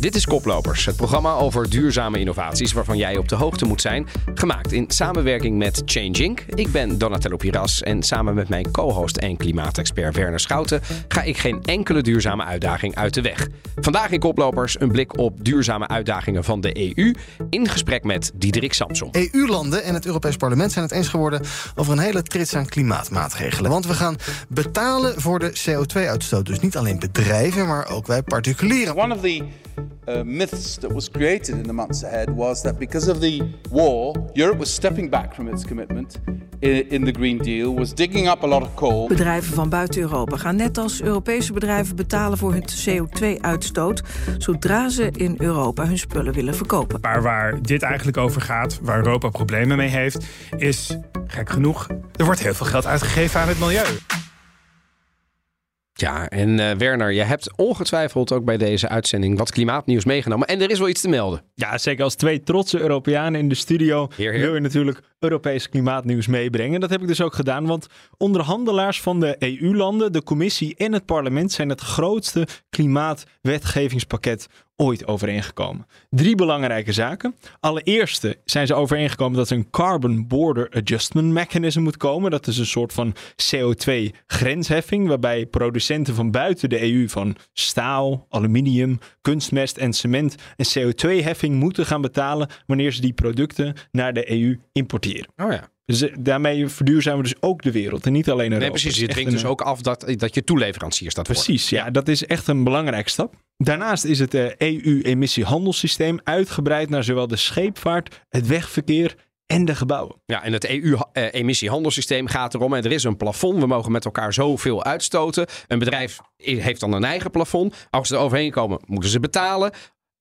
Dit is Koplopers, het programma over duurzame innovaties waarvan jij op de hoogte moet zijn. Gemaakt in samenwerking met Changing. Ik ben Donatello Piras en samen met mijn co-host en klimaatexpert Werner Schouten ga ik geen enkele duurzame uitdaging uit de weg. Vandaag in Koplopers een blik op duurzame uitdagingen van de EU in gesprek met Diederik Samson. EU-landen en het Europees Parlement zijn het eens geworden over een hele trits aan klimaatmaatregelen. Want we gaan betalen voor de CO2-uitstoot. Dus niet alleen bedrijven, maar ook wij particulieren. One of the uh, myths that was created in the months ahead was that because of the war, Europe was stepping back from its commitment in, in the Green Deal, was digging up a lot of coal. Bedrijven van buiten Europa gaan net als Europese bedrijven betalen voor hun CO2-uitstoot zodra ze in Europa hun spullen willen verkopen. Maar waar dit eigenlijk over gaat, waar Europa problemen mee heeft, is gek genoeg, er wordt heel veel geld uitgegeven aan het milieu. Ja, en uh, Werner, je hebt ongetwijfeld ook bij deze uitzending wat klimaatnieuws meegenomen. En er is wel iets te melden. Ja, zeker als twee trotse Europeanen in de studio Heer, heer. wil je natuurlijk Europees klimaatnieuws meebrengen. Dat heb ik dus ook gedaan, want onderhandelaars van de EU-landen, de commissie en het parlement zijn het grootste klimaatwetgevingspakket ooit overeengekomen. Drie belangrijke zaken. Allereerste zijn ze overeengekomen dat er een Carbon Border Adjustment Mechanism moet komen. Dat is een soort van CO2-grensheffing, waarbij producenten van buiten de EU van staal, aluminium, kunstmest en cement een CO2-heffing moeten gaan betalen wanneer ze die producten naar de EU importeren. Oh ja. Dus eh, daarmee verduurzamen we dus ook de wereld en niet alleen Europa. Nee, precies. Het Je dwingt dus ook af dat, dat je toeleveranciers dat. Precies, ja, dat is echt een belangrijke stap. Daarnaast is het eh, EU-emissiehandelssysteem uitgebreid naar zowel de scheepvaart, het wegverkeer en de gebouwen. Ja, en het E EU-emissiehandelssysteem gaat erom. En er is een plafond. We mogen met elkaar zoveel uitstoten. Een bedrijf heeft dan een eigen plafond. Als ze er overheen komen, moeten ze betalen.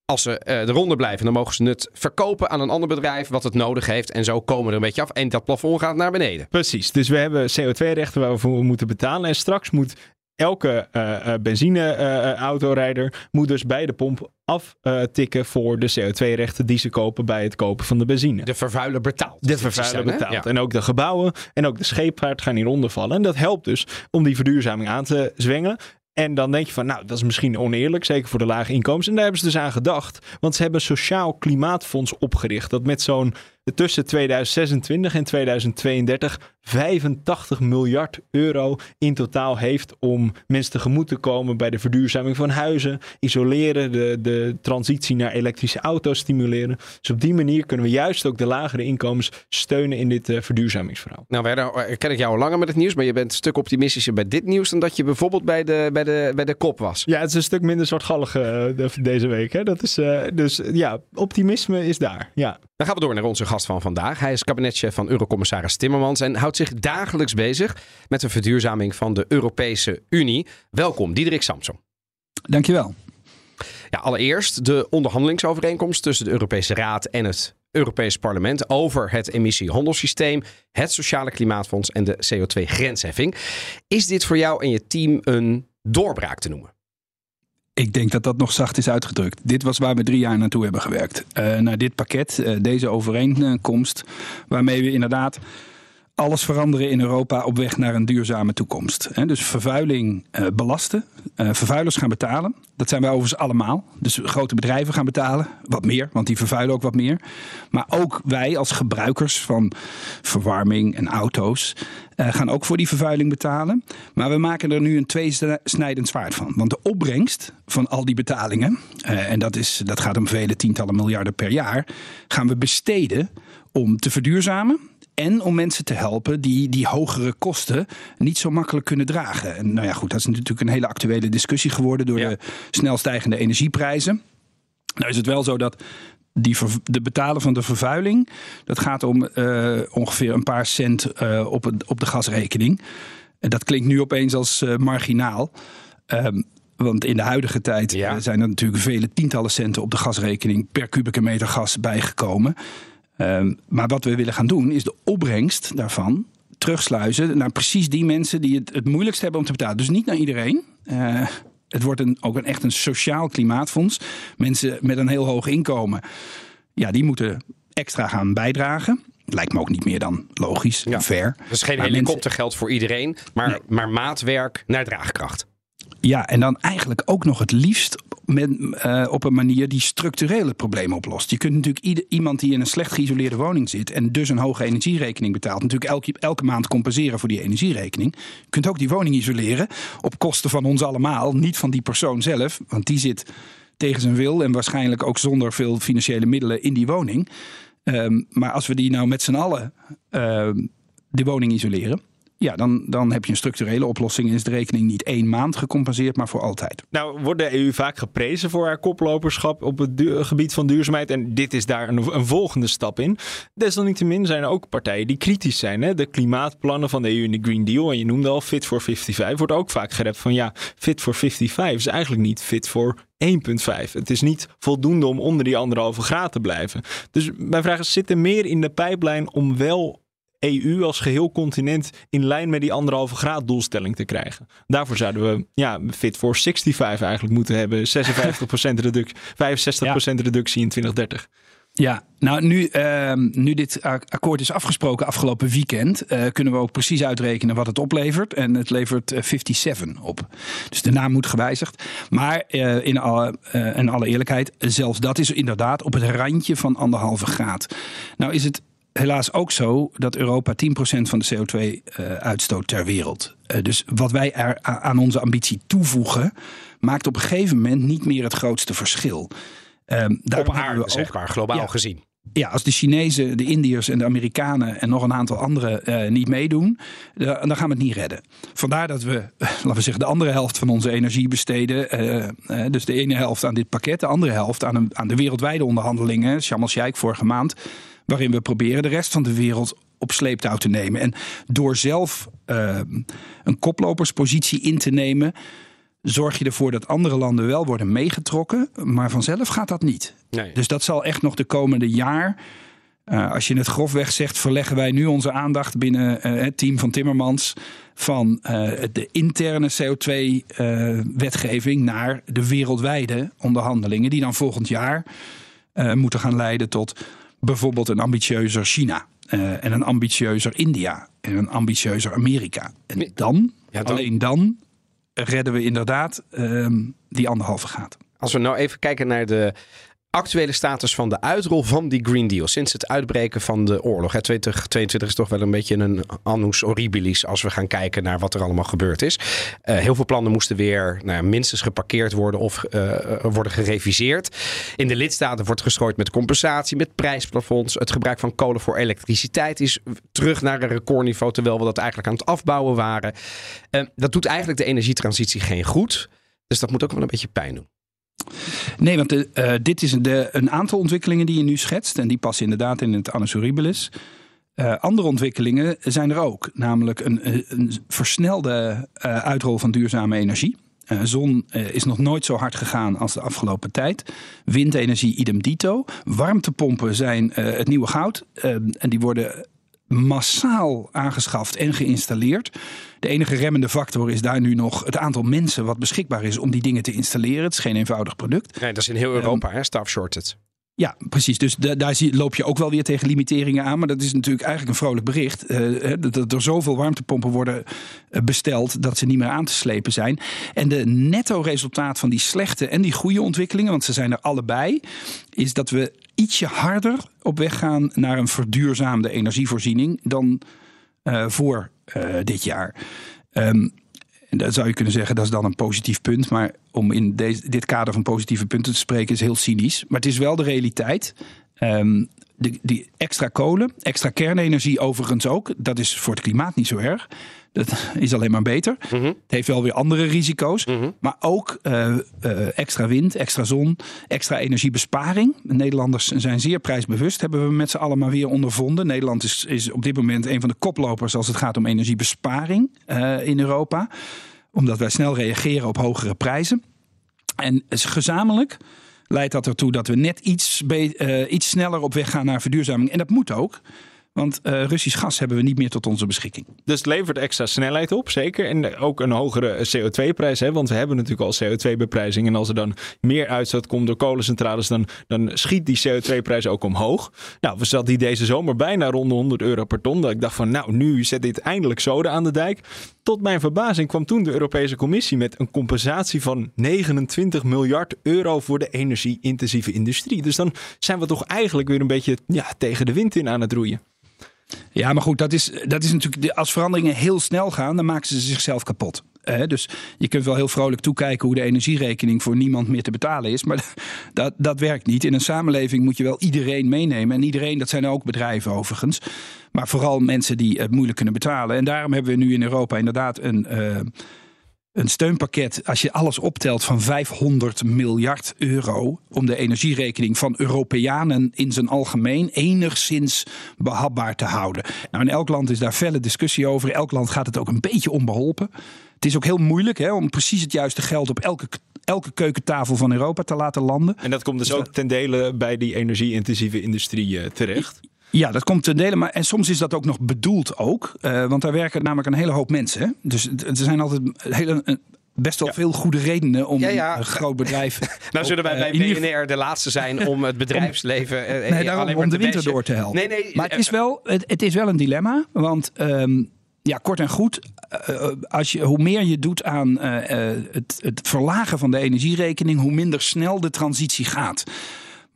Als ze eh eronder blijven, dan mogen ze het verkopen aan een ander bedrijf wat het nodig heeft. En zo komen we er een beetje af. En dat plafond gaat naar beneden. Precies, dus we hebben CO2-rechten waar we moeten betalen. En straks moet elke eh, eh, benzine-autorijder moet dus bij de pomp aftikken voor de CO2-rechten die ze kopen bij het kopen van de benzine. De vervuiler betaalt. Dit vervuiler betaalt. Ja. En ook de gebouwen en ook de scheepvaart gaan hieronder vallen. En dat helpt dus om die verduurzaming aan te zwengelen. En dan denk je van, nou, dat is misschien oneerlijk, zeker voor de lage inkomens. En daar hebben ze dus aan gedacht. Want ze hebben een sociaal klimaatfonds opgericht. Dat met zo'n tussen 2026 en 2032 85 miljard euro in totaal heeft om mensen tegemoet te komen bij de verduurzaming van huizen, isoleren, de, de transitie naar elektrische auto's stimuleren. Dus op die manier kunnen we juist ook de lagere inkomens steunen in dit eh, verduurzamingsverhaal. Nou, Werner, eh, ken ik jou al langer met het nieuws. Maar je bent een stuk optimistischer bij dit nieuws dan dat je bijvoorbeeld bij de, bij de, bij de kop was. Ja, het is een stuk minder zwartgallig eh, de- deze week. Hè? Dat is, dus ja, optimisme is daar. Ja. Dan gaan we door naar onze gast van vandaag. Hij is kabinetchef van Eurocommissaris Timmermans en houdt zich dagelijks bezig met de verduurzaming van de Europese Unie. Welkom, Diederik Samson. Dankjewel. Ja, allereerst de onderhandelingsovereenkomst tussen de Europese Raad en het Europees Parlement over het emissiehandelssysteem, het Sociale Klimaatfonds en de CO2-grensheffing. Is dit voor jou en je team een doorbraak te noemen? Ik denk dat dat nog zacht is uitgedrukt. Dit was waar we drie jaar naartoe hebben gewerkt. Eh, naar dit pakket, eh, deze overeenkomst, waarmee we inderdaad alles veranderen in Europa op weg naar een duurzame toekomst. Dus vervuiling eh, belasten, eh, vervuilers gaan betalen. Dat zijn wij overigens allemaal. Dus grote bedrijven gaan betalen, wat meer, want die vervuilen ook wat meer. Maar ook wij als gebruikers van verwarming en auto's eh, gaan ook voor die vervuiling betalen. Maar we maken er nu een tweesnijdend zwaard van. Want de opbrengst van al die betalingen, en dat, is, dat gaat om vele tientallen miljarden per jaar, gaan we besteden om te verduurzamen. En om mensen te helpen die die hogere kosten niet zo makkelijk kunnen dragen. En nou ja, goed, dat is natuurlijk een hele actuele discussie geworden door Ja. de snel stijgende energieprijzen. Nou is het wel zo dat die de betalen van de vervuiling, dat gaat om eh, ongeveer een paar cent eh, op, het, op de gasrekening. En dat klinkt nu opeens als eh, marginaal. Ehm, want in de huidige tijd Ja. zijn er natuurlijk vele tientallen centen op de gasrekening per kubieke meter gas bijgekomen. Ehm, maar wat we willen gaan doen is de opbrengst daarvan terugsluizen naar precies die mensen die het het moeilijkst hebben om te betalen. Dus niet naar iedereen. Uh, het wordt een, ook een, echt een sociaal klimaatfonds. Mensen met een heel hoog inkomen, ja, die moeten extra gaan bijdragen. Lijkt me ook niet meer dan logisch Ja. en fair. Is geen Maar helikoptergeld voor iedereen, maar, Nee. maar maatwerk naar draagkracht. Ja, en dan eigenlijk ook nog het liefst met, eh, op een manier die structurele problemen oplost. Je kunt natuurlijk ieder, iemand die in een slecht geïsoleerde woning zit en dus een hoge energierekening betaalt, natuurlijk elke, elke maand compenseren voor die energierekening. Je kunt ook die woning isoleren op kosten van ons allemaal, niet van die persoon zelf, want die zit tegen zijn wil en waarschijnlijk ook zonder veel financiële middelen in die woning. Ehm, maar als we die nou met z'n allen ehm, de woning isoleren. Ja, dan, dan heb je een structurele oplossing. En is de rekening niet één maand gecompenseerd, maar voor altijd. Nou, wordt de EU vaak geprezen voor haar koploperschap op het gebied van duurzaamheid. En dit is daar een, een volgende stap in. Desalniettemin zijn er ook partijen die kritisch zijn. Hè? De klimaatplannen van de EU in de Green Deal, en je noemde al Fit for 55, wordt ook vaak gerept van ja, Fit for 55 is eigenlijk niet Fit for 1,5. Het is niet voldoende om onder die anderhalve graad te blijven. Dus mijn vraag is, zit er meer in de pijplijn om wel EU als geheel continent in lijn met die anderhalve graad doelstelling te krijgen. Daarvoor zouden we ja, fit for 65 eigenlijk moeten hebben. 56% reductie, 65% reductie in 2030. Ja, nou nu, ehm, nu dit ak- akkoord is afgesproken afgelopen weekend, eh, kunnen we ook precies uitrekenen wat het oplevert. En het levert eh, 57 op. Dus de naam moet gewijzigd. Maar eh, in, alle, eh, in alle eerlijkheid, zelfs dat is inderdaad op het randje van anderhalve graad. Nou is het helaas ook zo dat Europa 10% van de CO2-uitstoot ter wereld. Eh, dus wat wij er aan onze ambitie toevoegen, maakt op een gegeven moment niet meer het grootste verschil. Ehm, Op aarde, we zeg ook- maar, globaal Ja. gezien. ja, als de Chinezen, de Indiërs en de Amerikanen en nog een aantal anderen eh, niet meedoen, da- dan gaan we het niet redden. Vandaar dat we, eh, laten we zeggen, de andere helft van onze energie besteden. eh, eh, dus de ene helft aan dit pakket, de andere helft aan, een, aan de wereldwijde onderhandelingen, Sharm el-Sheikh vorige maand, waarin we proberen de rest van de wereld op sleeptouw te nemen. En door zelf eh, een koploperspositie in te nemen, zorg je ervoor dat andere landen wel worden meegetrokken, maar vanzelf gaat dat niet. Nee. Dus dat zal echt nog de komende jaar. eh, als je het grofweg zegt, verleggen wij nu onze aandacht binnen eh, het team van Timmermans van eh, de interne CO2-wetgeving naar de wereldwijde onderhandelingen, die dan volgend jaar moeten gaan leiden tot bijvoorbeeld een ambitieuzer China eh, en een ambitieuzer India en een ambitieuzer Amerika. En dan, Ja, dan- alleen dan, redden we inderdaad ehm, die anderhalve graad. Als we nou even kijken naar de actuele status van de uitrol van die Green Deal. Sinds het uitbreken van de oorlog. Hè, 2022 is toch wel een beetje een annus horribilis als we gaan kijken naar wat er allemaal gebeurd is. Eh, heel veel plannen moesten weer nou, ja, minstens geparkeerd worden of eh, worden gereviseerd. In de lidstaten wordt gestrooid met compensatie, met prijsplafonds. Het gebruik van kolen voor elektriciteit is terug naar een recordniveau, terwijl we dat eigenlijk aan het afbouwen waren. Eh, dat doet eigenlijk de energietransitie geen goed. Dus dat moet ook wel een beetje pijn doen. Nee, want de, eh, dit is de, een aantal ontwikkelingen die je nu schetst. En die passen inderdaad in het annus horribilis. Eh, andere ontwikkelingen zijn er ook. Namelijk een, een- versnelde eh, uitrol van duurzame energie. Eh, zon eh, is nog nooit zo hard gegaan als de afgelopen tijd. Windenergie idem dito. Warmtepompen zijn eh, het nieuwe goud. Eh, en die worden massaal aangeschaft en geïnstalleerd. De enige remmende factor is daar nu nog het aantal mensen wat beschikbaar is om die dingen te installeren. Het is geen eenvoudig product. Nee, dat is in heel Europa, hè, staff shortage. Ja, precies. Dus da- daar zie, loop je ook wel weer tegen limiteringen aan. Maar dat is natuurlijk eigenlijk een vrolijk bericht. eh, dat er zoveel warmtepompen worden eh, besteld dat ze niet meer aan te slepen zijn. En de netto resultaat van die slechte en die goede ontwikkelingen, want ze zijn er allebei, is dat we ietsje harder op weg gaan naar een verduurzaamde energievoorziening dan eh, voor eh, dit jaar. Ehm, en dat zou je kunnen zeggen, dat is dan een positief punt. Maar om in deze, dit kader van positieve punten te spreken is heel cynisch. Maar het is wel de realiteit. Ehm, die extra kolen, extra kernenergie overigens ook. Dat is voor het klimaat niet zo erg. Dat is alleen maar beter. Het heeft wel weer andere risico's. Maar ook eh, eh, extra wind, extra zon, extra energiebesparing. De Nederlanders zijn zeer prijsbewust. Hebben we met z'n allen maar weer ondervonden. Nederland is, is op dit moment een van de koplopers als het gaat om energiebesparing eh, in Europa. Omdat wij snel reageren op hogere prijzen. En gezamenlijk leidt dat ertoe dat we net iets, iets sneller op weg gaan naar verduurzaming. En dat moet ook. Want uh, Russisch gas hebben we niet meer tot onze beschikking. Dus het levert extra snelheid op, zeker. En ook een hogere CO2-prijs. Want we hebben natuurlijk al CO2-beprijzing. En als er dan meer uitstoot komt door kolencentrales, dan, dan schiet die CO2-prijs ook omhoog. Nou, we zat die deze zomer bijna rond de 100 euro per ton. Dat ik dacht van, nou, nu zet dit eindelijk zoden aan de dijk. Tot mijn verbazing kwam toen de Europese Commissie met een compensatie van 29 miljard euro voor de energie-intensieve industrie. Dus dan zijn we toch eigenlijk weer een beetje ja, tegen de wind in aan het roeien. Ja, maar goed, dat is, dat is natuurlijk. Als veranderingen heel snel gaan, dan maken ze zichzelf kapot. dus je kunt wel heel vrolijk toekijken hoe de energierekening voor niemand meer te betalen is. Maar dat, dat werkt niet. In een samenleving moet je wel iedereen meenemen. En iedereen, dat zijn ook bedrijven overigens. Maar vooral mensen die het moeilijk kunnen betalen. En daarom hebben we nu in Europa inderdaad een. Uh, een steunpakket, als je alles optelt, van 500 miljard euro. om de energierekening van Europeanen in zijn algemeen enigszins behapbaar te houden. Nou, in elk land is daar felle discussie over. Elk land gaat het ook een beetje onbeholpen. Het is ook heel moeilijk hè, om precies het juiste geld op elke elke keukentafel van Europa te laten landen. En dat komt dus, dus ook ten dele bij die energie-intensieve industrie uh, terecht? Ja, dat komt ten dele. Maar, en soms is dat ook nog bedoeld ook. Uh, want daar werken namelijk een hele hoop mensen. Hè? Dus er zijn altijd hele, best wel veel goede redenen om een groot bedrijf. nou zullen wij bij BNR de laatste zijn om het bedrijfsleven. om, eh, nee, daarom, om de winter door te helpen. Nee, nee, maar het is, wel, het, het, is wel een dilemma. Want um, ja, kort en goed, uh, als je, hoe meer je doet aan uh, het, het verlagen van de energierekening, hoe minder snel de transitie gaat.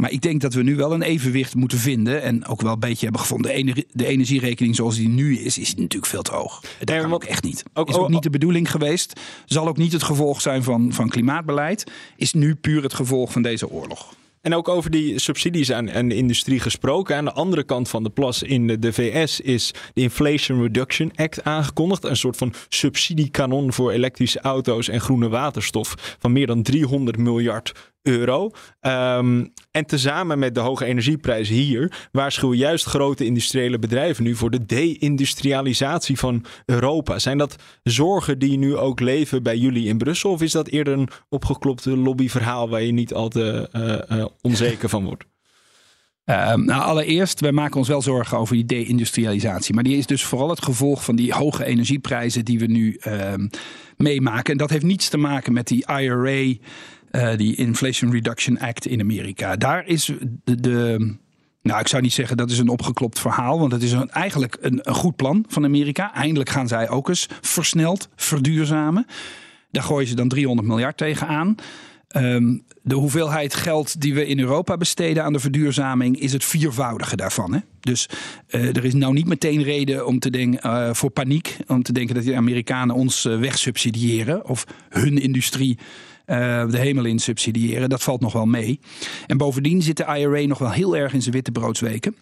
Maar ik denk dat we nu wel een evenwicht moeten vinden. En ook wel een beetje hebben gevonden. De, energierekening zoals die nu is, is natuurlijk veel te hoog. Dat kan ook echt niet. Ook, is ook niet de bedoeling geweest. Zal ook niet het gevolg zijn van, van klimaatbeleid. Is nu puur het gevolg van deze oorlog. En ook over die subsidies aan, aan, de industrie gesproken. Aan de andere kant van de plas in de, de, VS is de Inflation Reduction Act aangekondigd. Een soort van subsidiekanon voor elektrische auto's en groene waterstof van meer dan 300 miljard euro. Um, en tezamen met de hoge energieprijzen hier waarschuwen juist grote industriële bedrijven nu voor de deindustrialisatie van Europa. Zijn dat zorgen die nu ook leven bij jullie in Brussel? Of is dat eerder een opgeklopte lobbyverhaal waar je niet al te uh, uh, onzeker van wordt? Uh, nou, allereerst, wij maken ons wel zorgen over die deindustrialisatie. Maar die is dus vooral het gevolg van die hoge energieprijzen die we nu uh, meemaken. En dat heeft niets te maken met die IRA uh, die Inflation Reduction Act in Amerika. Daar is de, de, Nou, ik zou niet zeggen dat is een opgeklopt verhaal. Want het is een, eigenlijk een, een goed plan van Amerika. Eindelijk gaan zij ook eens versneld verduurzamen. Daar gooien ze dan 300 miljard tegenaan. Um, de hoeveelheid geld die we in Europa besteden aan de verduurzaming is het viervoudige daarvan. Hè? Dus uh, er is nou niet meteen reden om te denken uh, voor paniek. Om te denken dat de Amerikanen ons uh, wegsubsidiëren of hun industrie de hemel in subsidiëren. Dat valt nog wel mee. En bovendien zit de IRA nog wel heel erg in zijn witte broodsweken.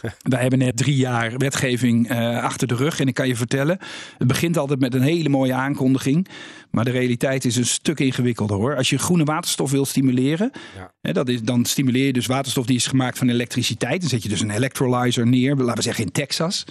Wij hebben net drie jaar wetgeving uh, achter de rug. En ik kan je vertellen, het begint altijd met een hele mooie aankondiging. Maar de realiteit is een stuk ingewikkelder hoor. Als je groene waterstof wil stimuleren, ja. hè, dat is, dan stimuleer je dus waterstof die is gemaakt van elektriciteit. Dan zet je dus een electrolyzer neer, laten we zeggen in Texas.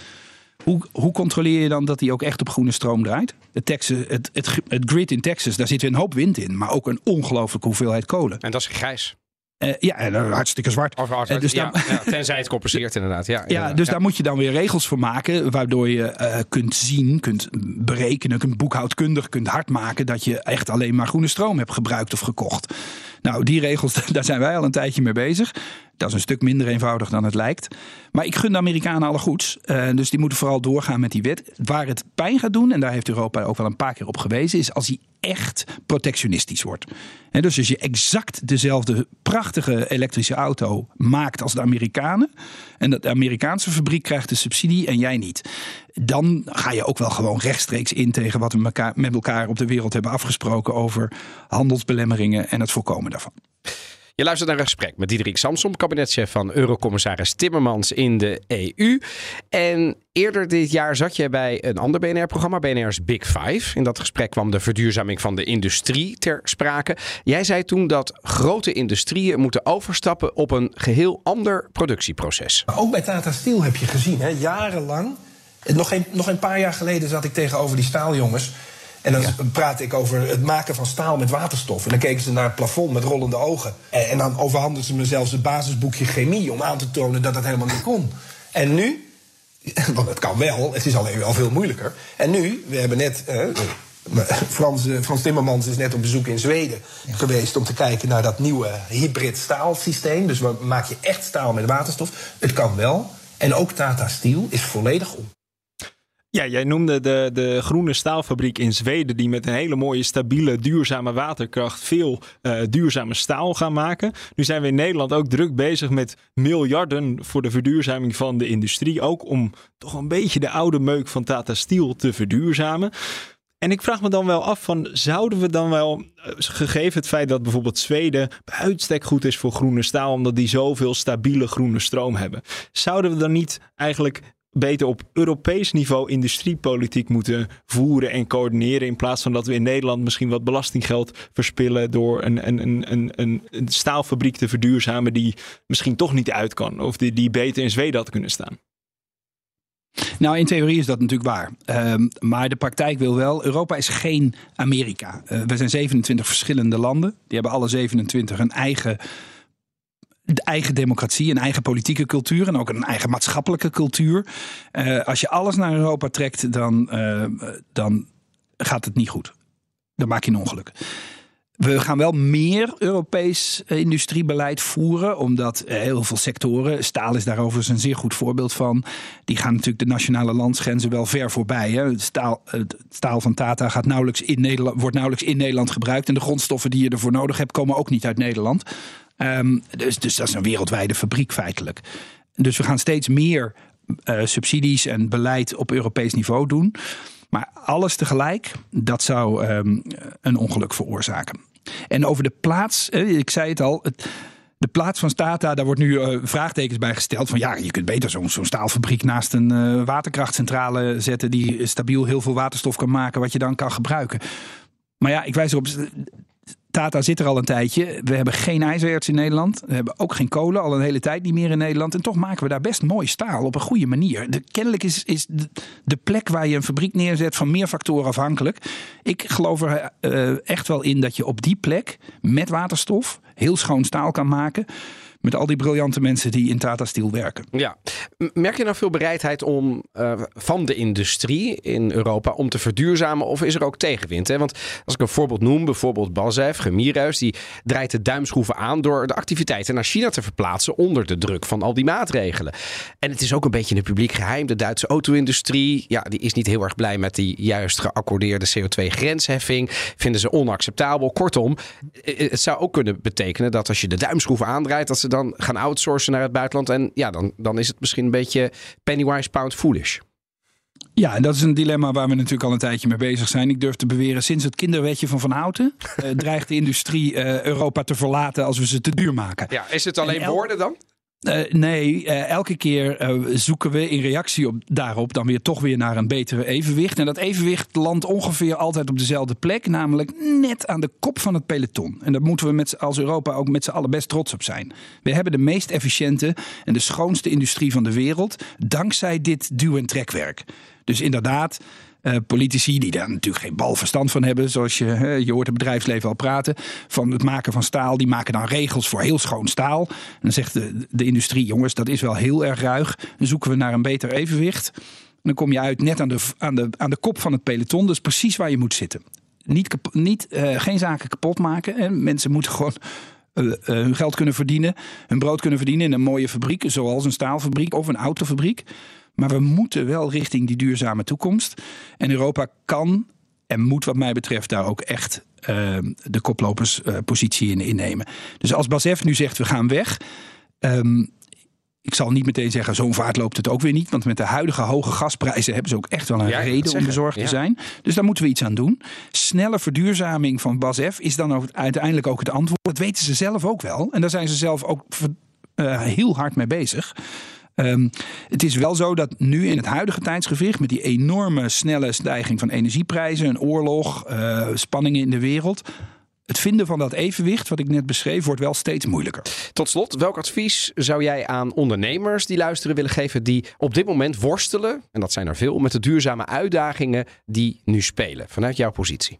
Hoe, hoe controleer je dan dat die ook echt op groene stroom draait? De Texas, het, het, het grid in Texas, daar zit een hoop wind in, maar ook een ongelooflijke hoeveelheid kolen. En dat is grijs. Uh, ja, hartstikke zwart. Of, of, uh, dus ja, ja, tenzij het compenseert inderdaad. Ja, ja dus daar moet je dan weer regels voor maken... waardoor je uh, kunt zien, kunt berekenen... kunt boekhoudkundig kunt hard maken... dat je echt alleen maar groene stroom hebt gebruikt of gekocht. Nou, die regels, daar zijn wij al een tijdje mee bezig. Dat is een stuk minder eenvoudig dan het lijkt. Maar ik gun de Amerikanen alle goeds. Uh, dus die moeten vooral doorgaan met die wet. Waar het pijn gaat doen, en daar heeft Europa ook wel een paar keer op gewezen, is als hij echt protectionistisch wordt. En dus als je exact dezelfde prachtige elektrische auto maakt als de Amerikanen. En dat de Amerikaanse fabriek krijgt de subsidie en jij niet. Dan ga je ook wel gewoon rechtstreeks in tegen wat we met elkaar op de wereld hebben afgesproken over handelsbelemmeringen en het voorkomen daarvan. Je luistert naar een gesprek met Diederik Samsom, kabinetchef van Eurocommissaris Timmermans in de EU. En eerder dit jaar zat je bij een ander BNR-programma, BNR's Big Five. In dat gesprek kwam de verduurzaming van de industrie ter sprake. Jij zei toen dat grote industrieën moeten overstappen op een geheel ander productieproces. Ook bij Tata Steel heb je gezien, hè, jarenlang. Nog een, nog een paar jaar geleden zat ik tegenover die staaljongens. En dan praat ik over het maken van staal met waterstof. En dan keken ze naar het plafond met rollende ogen. En, en dan overhandelden ze me zelfs het basisboekje chemie om aan te tonen dat dat helemaal niet kon. En nu, want het kan wel, het is alleen wel veel moeilijker. En nu, we hebben net. eh, Frans, eh, Frans Timmermans is net op bezoek in Zweden geweest om te kijken naar dat nieuwe hybrid staalsysteem. Dus maak je echt staal met waterstof. Het kan wel. En ook Tata Steel is volledig om. Ja, jij noemde de, de groene staalfabriek in Zweden, die met een hele mooie, stabiele, duurzame waterkracht veel eh, duurzame staal gaan maken. Nu zijn we in Nederland ook druk bezig met miljarden voor de verduurzaming van de industrie. Ook om toch een beetje de oude meuk van Tata Steel te verduurzamen. En ik vraag me dan wel af van, zouden we dan wel, eh, gegeven het feit dat bijvoorbeeld Zweden bij uitstek goed is voor groene staal, omdat die zoveel stabiele groene stroom hebben, zouden we dan niet eigenlijk beter op Europees niveau industriepolitiek moeten voeren en coördineren. In plaats van dat we in Nederland misschien wat belastinggeld verspillen door een, een, een, een, een, staalfabriek te verduurzamen die misschien toch niet uit kan. Of die, die beter in Zweden had kunnen staan. Nou, in theorie is dat natuurlijk waar. Ehm, maar de praktijk wil wel. Europa is geen Amerika. Eh, we zijn 27 verschillende landen. Die hebben alle 27 een eigen, de eigen democratie, een eigen politieke cultuur en ook een eigen maatschappelijke cultuur. Eh, als je alles naar Europa trekt, dan, eh, dan gaat het niet goed. Dan maak je een ongeluk. We gaan wel meer Europees eh, industriebeleid voeren, omdat heel veel sectoren, staal is daar overigens een zeer goed voorbeeld van, die gaan natuurlijk de nationale landsgrenzen wel ver voorbij. Hè. Het, staal, staal van Tata gaat nauwelijks in Nederland, wordt nauwelijks in Nederland gebruikt en de grondstoffen die je ervoor nodig hebt komen ook niet uit Nederland. Um, dus, dus dat is een wereldwijde fabriek feitelijk. Dus we gaan steeds meer uh, subsidies en beleid op Europees niveau doen. Maar alles tegelijk, dat zou um, een ongeluk veroorzaken. En over de plaats, ik zei het al. Het, de plaats van Stata, daar wordt nu uh, vraagtekens bij gesteld. Van ja, je kunt beter zo'n staalfabriek naast een waterkrachtcentrale zetten. die stabiel heel veel waterstof kan maken, wat je dan kan gebruiken. Maar ja, ik wijs erop. Tata zit er al een tijdje. We hebben geen ijzererts in Nederland. We hebben ook geen kolen, al een hele tijd niet meer in Nederland. En toch maken we daar best mooi staal op een goede manier. De, kennelijk is, is de, plek waar je een fabriek neerzet van meer factoren afhankelijk. Ik geloof er uh, echt wel in dat je op die plek met waterstof heel schoon staal kan maken. Met al die briljante mensen die in Tata Steel werken. Ja. Merk je nou veel bereidheid om, uh, van de industrie in Europa om te verduurzamen? Of is er ook tegenwind? Hè? Want als ik een voorbeeld noem, bijvoorbeeld Balzef, Gemirhuis, die draait de duimschroeven aan door de activiteiten naar China te verplaatsen onder de druk van al die maatregelen. En het is ook een beetje een publiek geheim. De Duitse auto-industrie, ja, die is niet heel erg blij met die juist geaccordeerde CO2-grensheffing. Vinden ze onacceptabel. Kortom, het zou ook kunnen betekenen dat als je de duimschroeven aandraait, dat ze dan gaan outsourcen naar het buitenland. En ja, dan, dan is het misschien een beetje pennywise pound foolish. Ja, en dat is een dilemma waar we natuurlijk al een tijdje mee bezig zijn. Ik durf te beweren, sinds het kinderwetje van Van Houten uh, dreigt de industrie uh, Europa te verlaten als we ze te duur maken. Ja, is het alleen woorden dan? Uh, nee, uh, elke keer uh, zoeken we in reactie op, daarop dan weer toch weer naar een betere evenwicht. En dat evenwicht landt ongeveer altijd op dezelfde plek, namelijk net aan de kop van het peloton. En daar moeten we met, als Europa ook met z'n allen best trots op zijn. We hebben de meest efficiënte en de schoonste industrie van de wereld, dankzij dit duw- en trekwerk. Dus inderdaad, uh, politici die daar natuurlijk geen bal verstand van hebben, zoals je, je hoort het bedrijfsleven al praten, van het maken van staal, die maken dan regels voor heel schoon staal. En dan zegt de, de industrie, jongens, dat is wel heel erg ruig. Dan zoeken we naar een beter evenwicht. En dan kom je uit net aan de, aan de, aan de kop van het peloton, dus precies waar je moet zitten. Niet, niet uh, geen zaken kapot maken. Hè. Mensen moeten gewoon uh, hun geld kunnen verdienen, hun brood kunnen verdienen in een mooie fabriek, zoals een staalfabriek of een autofabriek. Maar we moeten wel richting die duurzame toekomst. En Europa kan en moet wat mij betreft daar ook echt uh, de koploperspositie uh, in innemen. Dus als Basef nu zegt we gaan weg. Um, ik zal niet meteen zeggen, zo'n vaart loopt het ook weer niet. Want met de huidige hoge gasprijzen hebben ze ook echt wel een ja, reden om bezorgd ja. te zijn. Dus daar moeten we iets aan doen. Snelle verduurzaming van BASF is dan ook uiteindelijk ook het antwoord. Dat weten ze zelf ook wel. En daar zijn ze zelf ook uh, heel hard mee bezig. Um, het is wel zo dat nu in het huidige tijdsgewicht, met die enorme snelle stijging van energieprijzen, een oorlog, uh, spanningen in de wereld, het vinden van dat evenwicht, wat ik net beschreef, wordt wel steeds moeilijker. Tot slot, welk advies zou jij aan ondernemers die luisteren willen geven die op dit moment worstelen, en dat zijn er veel, met de duurzame uitdagingen die nu spelen, vanuit jouw positie?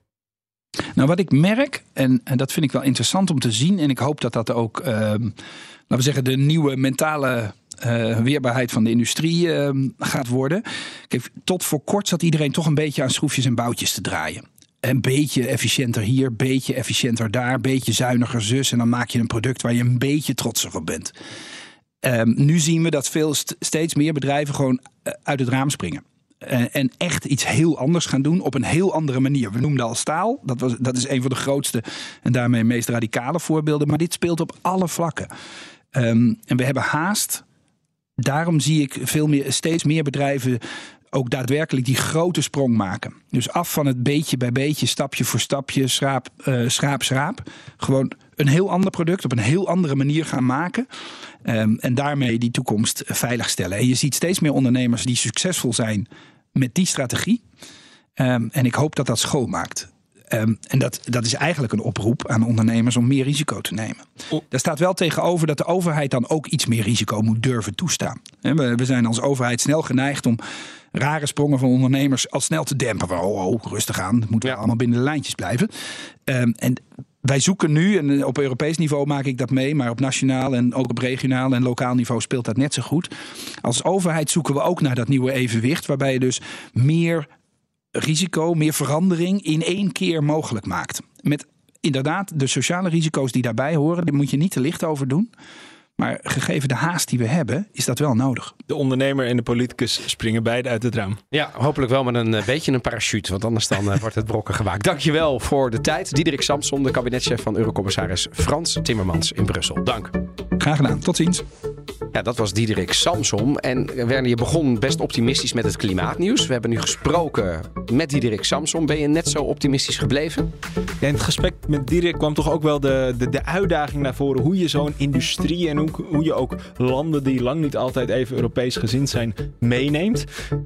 Nou, wat ik merk, en, en dat vind ik wel interessant om te zien, en ik hoop dat dat ook, ehm, laten we zeggen, de nieuwe mentale uh, weerbaarheid van de industrie uh, gaat worden. Kijk, tot voor kort zat iedereen toch een beetje aan schroefjes en boutjes te draaien. Een beetje efficiënter hier, beetje efficiënter daar, beetje zuiniger zus. En dan maak je een product waar je een beetje trotser op bent. Um, nu zien we dat veel steeds meer bedrijven gewoon uh, uit het raam springen. Uh, en echt iets heel anders gaan doen op een heel andere manier. We noemden al staal. Dat, was, dat is een van de grootste en daarmee meest radicale voorbeelden. Maar dit speelt op alle vlakken. Um, en we hebben haast daarom zie ik veel meer, steeds meer bedrijven ook daadwerkelijk die grote sprong maken. Dus af van het beetje bij beetje, stapje voor stapje, schraap, uh, schraap, schraap. Gewoon een heel ander product op een heel andere manier gaan maken. Um, en daarmee die toekomst veiligstellen. En je ziet steeds meer ondernemers die succesvol zijn met die strategie. Um, en ik hoop dat dat schoonmaakt. Um, en dat, dat is eigenlijk een oproep aan ondernemers om meer risico te nemen. Daar staat wel tegenover dat de overheid dan ook iets meer risico moet durven toestaan. We, we zijn als overheid snel geneigd om rare sprongen van ondernemers al snel te dempen. Oh, oh rustig aan, het moet ja. allemaal binnen de lijntjes blijven. Um, en wij zoeken nu, en op Europees niveau maak ik dat mee, maar op nationaal en ook op regionaal en lokaal niveau speelt dat net zo goed. Als overheid zoeken we ook naar dat nieuwe evenwicht, waarbij je dus meer risico, meer verandering in één keer mogelijk maakt. Met inderdaad de sociale risico's die daarbij horen, daar moet je niet te licht over doen. Maar gegeven de haast die we hebben, is dat wel nodig. De ondernemer en de politicus springen beide uit het raam. Ja, hopelijk wel met een uh, beetje een parachute, want anders dan uh, wordt het brokken gemaakt. Dankjewel voor de tijd. Diederik Samson, de kabinetchef van Eurocommissaris Frans Timmermans in Brussel. Dank. Graag gedaan. Tot ziens. Ja, dat was Diederik Samsom. En Werner, je begon best optimistisch met het klimaatnieuws. We hebben nu gesproken met Diederik Samsom. Ben je net zo optimistisch gebleven? In het gesprek met Diederik kwam toch ook wel de, de, de uitdaging naar voren. Hoe je zo'n industrie en hoe, hoe je ook landen die lang niet altijd even Europees gezind zijn, meeneemt.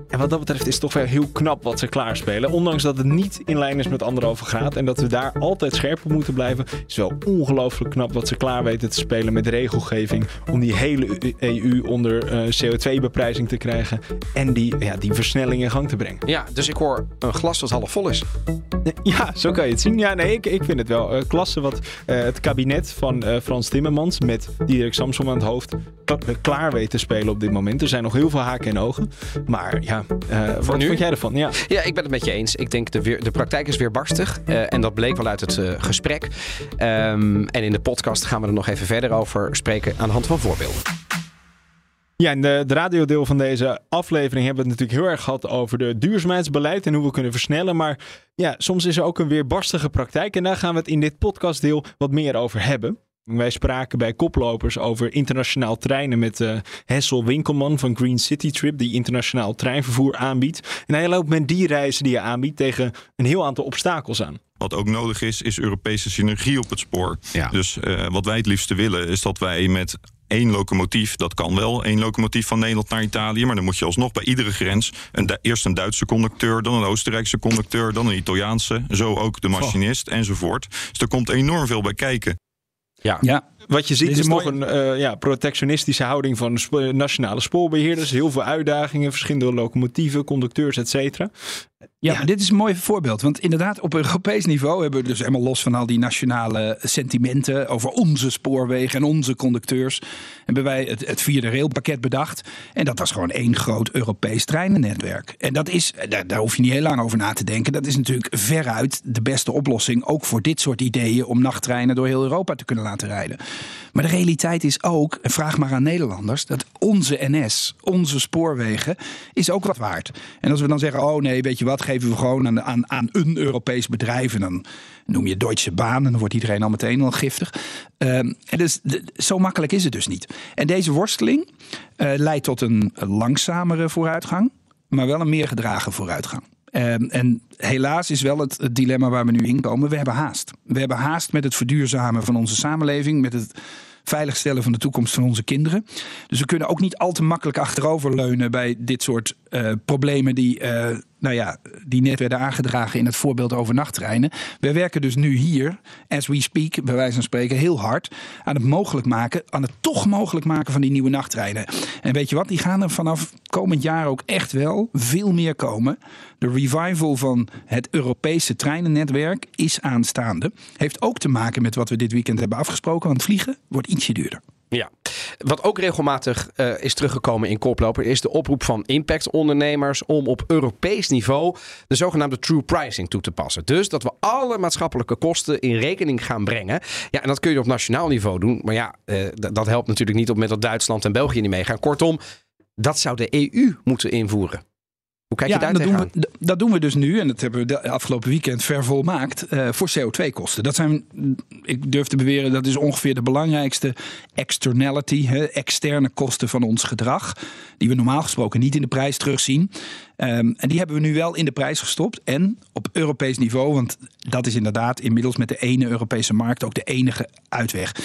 En wat dat betreft is het toch wel heel knap wat ze klaarspelen. Ondanks dat het niet in lijn is met anderhalve graad en dat we daar altijd scherp op moeten blijven, is wel ongelooflijk knap wat ze klaar weten te spelen met regelgeving om die hele EU onder uh, CO2-beprijzing te krijgen en die, ja, die versnelling in gang te brengen. Ja, dus ik hoor een glas dat half vol is. Ja, zo kan je het zien. Ja, nee, ik, ik vind het wel. Uh, klasse wat uh, het kabinet van Frans Timmermans met Dirk Samsom aan het hoofd klaar weet te spelen op dit moment. Er zijn nog heel veel haken en ogen. Maar ja, wat nu? vond jij ervan? Ja. ja, ik ben het met je eens. Ik denk de, weer, de praktijk is weer barstig. en dat bleek wel uit het gesprek. Um, en in de podcast gaan we er nog even verder over spreken aan de hand van voorbeelden. Ja, in de, de radiodeel van deze aflevering hebben we het natuurlijk heel erg gehad over de duurzaamheidsbeleid en hoe we kunnen versnellen. Maar ja, soms is er ook een weerbarstige praktijk en daar gaan we het in dit podcastdeel wat meer over hebben. Wij spraken bij koplopers over internationaal treinen met uh, Hessel Winkelman van Green City Trip, die internationaal treinvervoer aanbiedt. En hij loopt met die reizen die hij aanbiedt tegen een heel aantal obstakels aan. Wat ook nodig is, is Europese synergie op het spoor. Ja. Dus uh, wat wij het liefste willen, is dat wij met één locomotief, dat kan wel, één locomotief van Nederland naar Italië. Maar dan moet je alsnog bij iedere grens een, eerst een Duitse conducteur, dan een Oostenrijkse conducteur, dan een Italiaanse, zo ook de machinist oh. enzovoort. Dus er komt enorm veel bij kijken. Ja. ja. Wat je ziet is, is toch een uh, ja, protectionistische houding van nationale spoorbeheerders. Heel veel uitdagingen, verschillende locomotieven, conducteurs, et cetera. Ja, ja, dit is een mooi voorbeeld. Want inderdaad, op Europees niveau hebben we dus helemaal los van al die nationale sentimenten over onze spoorwegen en onze conducteurs, hebben wij het, het vierde railpakket bedacht. En dat was gewoon één groot Europees treinennetwerk. En dat is, daar, daar hoef je niet heel lang over na te denken. Dat is natuurlijk veruit de beste oplossing, ook voor dit soort ideeën, om nachttreinen door heel Europa te kunnen laten rijden. Maar de realiteit is ook, en vraag maar aan Nederlanders, dat onze NS, onze spoorwegen, is ook wat waard. En als we dan zeggen, oh nee, weet je wat, geven we gewoon aan, aan, aan een Europees bedrijf. En dan noem je Deutsche Bahn en dan wordt iedereen al meteen al giftig. Um, en dus, zo makkelijk is het dus niet. En deze worsteling uh, leidt tot een langzamere vooruitgang, maar wel een meer gedragen vooruitgang. Um, en helaas is wel het, dilemma waar we nu in komen. We hebben haast. We hebben haast met het verduurzamen van onze samenleving, met het veiligstellen van de toekomst van onze kinderen. Dus we kunnen ook niet al te makkelijk achteroverleunen bij dit soort uh, problemen die, uh, nou ja, die net werden aangedragen in het voorbeeld over nachttreinen. We werken dus nu hier, as we speak, bij wijze van spreken, heel hard aan het mogelijk maken, aan het toch mogelijk maken van die nieuwe nachttreinen. En weet je wat, die gaan er vanaf komend jaar ook echt wel veel meer komen. De revival van het Europese treinennetwerk is aanstaande. Heeft ook te maken met wat we dit weekend hebben afgesproken, want vliegen wordt ietsje duurder. Ja, wat ook regelmatig uh, is teruggekomen in koploper is de oproep van impactondernemers om op Europees niveau de zogenaamde true pricing toe te passen. Dus dat we alle maatschappelijke kosten in rekening gaan brengen. Ja, en dat kun je op nationaal niveau doen. Maar ja, uh, dat helpt natuurlijk niet op met dat Duitsland en België niet meegaan. Kortom, dat zou de EU moeten invoeren. Hoe kijk je daar dat tegenaan? doen, we, dat doen we dus nu, en dat hebben we de afgelopen weekend ver volmaakt, uh, voor CO2-kosten. Dat zijn, ik durf te beweren, dat is ongeveer de belangrijkste externality, hè, externe kosten van ons gedrag, die we normaal gesproken niet in de prijs terugzien. Um, en die hebben we nu wel in de prijs gestopt en op Europees niveau, want dat is inderdaad inmiddels met de ene Europese markt ook de enige uitweg.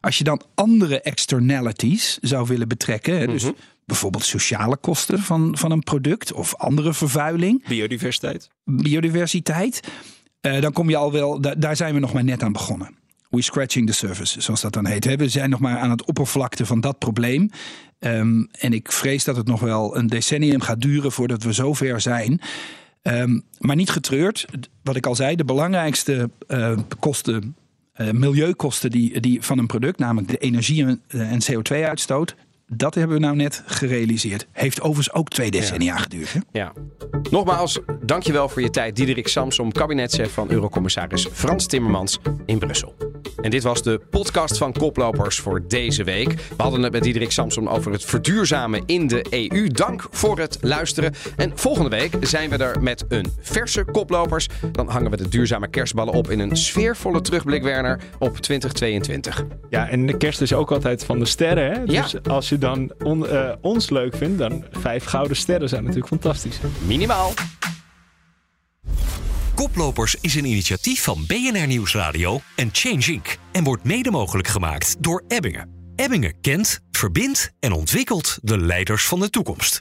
Als je dan andere externalities zou willen betrekken, mm -hmm. Bijvoorbeeld sociale kosten van, van een product of andere vervuiling. Biodiversiteit. Biodiversiteit. Uh, dan kom je al wel, da daar zijn we nog maar net aan begonnen. We scratching the surface, zoals dat dan heet. We zijn nog maar aan het oppervlakte van dat probleem. Um, en ik vrees dat het nog wel een decennium gaat duren voordat we zover zijn. Um, maar niet getreurd. Wat ik al zei, de belangrijkste uh, kosten, uh, milieukosten die, die van een product, namelijk de energie- en CO2-uitstoot, dat hebben we nou net gerealiseerd. Heeft overigens ook twee decennia ja. geduurd. Hè? Ja. Nogmaals, dankjewel voor je tijd, Diederik Samsom, kabinetchef van Eurocommissaris Frans Timmermans in Brussel. En dit was de podcast van Koplopers voor deze week. We hadden het met Diederik Samsom over het verduurzamen in de EU. Dank voor het luisteren. En volgende week zijn we er met een verse Koplopers. Dan hangen we de duurzame kerstballen op in een sfeervolle terugblik, Werner, op 2022. Ja, en de kerst is ook altijd van de sterren. Hè? Dus ja. als je dan on, uh, ons leuk vindt, dan vijf gouden sterren zijn natuurlijk fantastisch. Minimaal. Koplopers is een initiatief van BNR Nieuwsradio en Change Inc. en wordt mede mogelijk gemaakt door Ebbingen. Ebbingen kent, verbindt en ontwikkelt de leiders van de toekomst.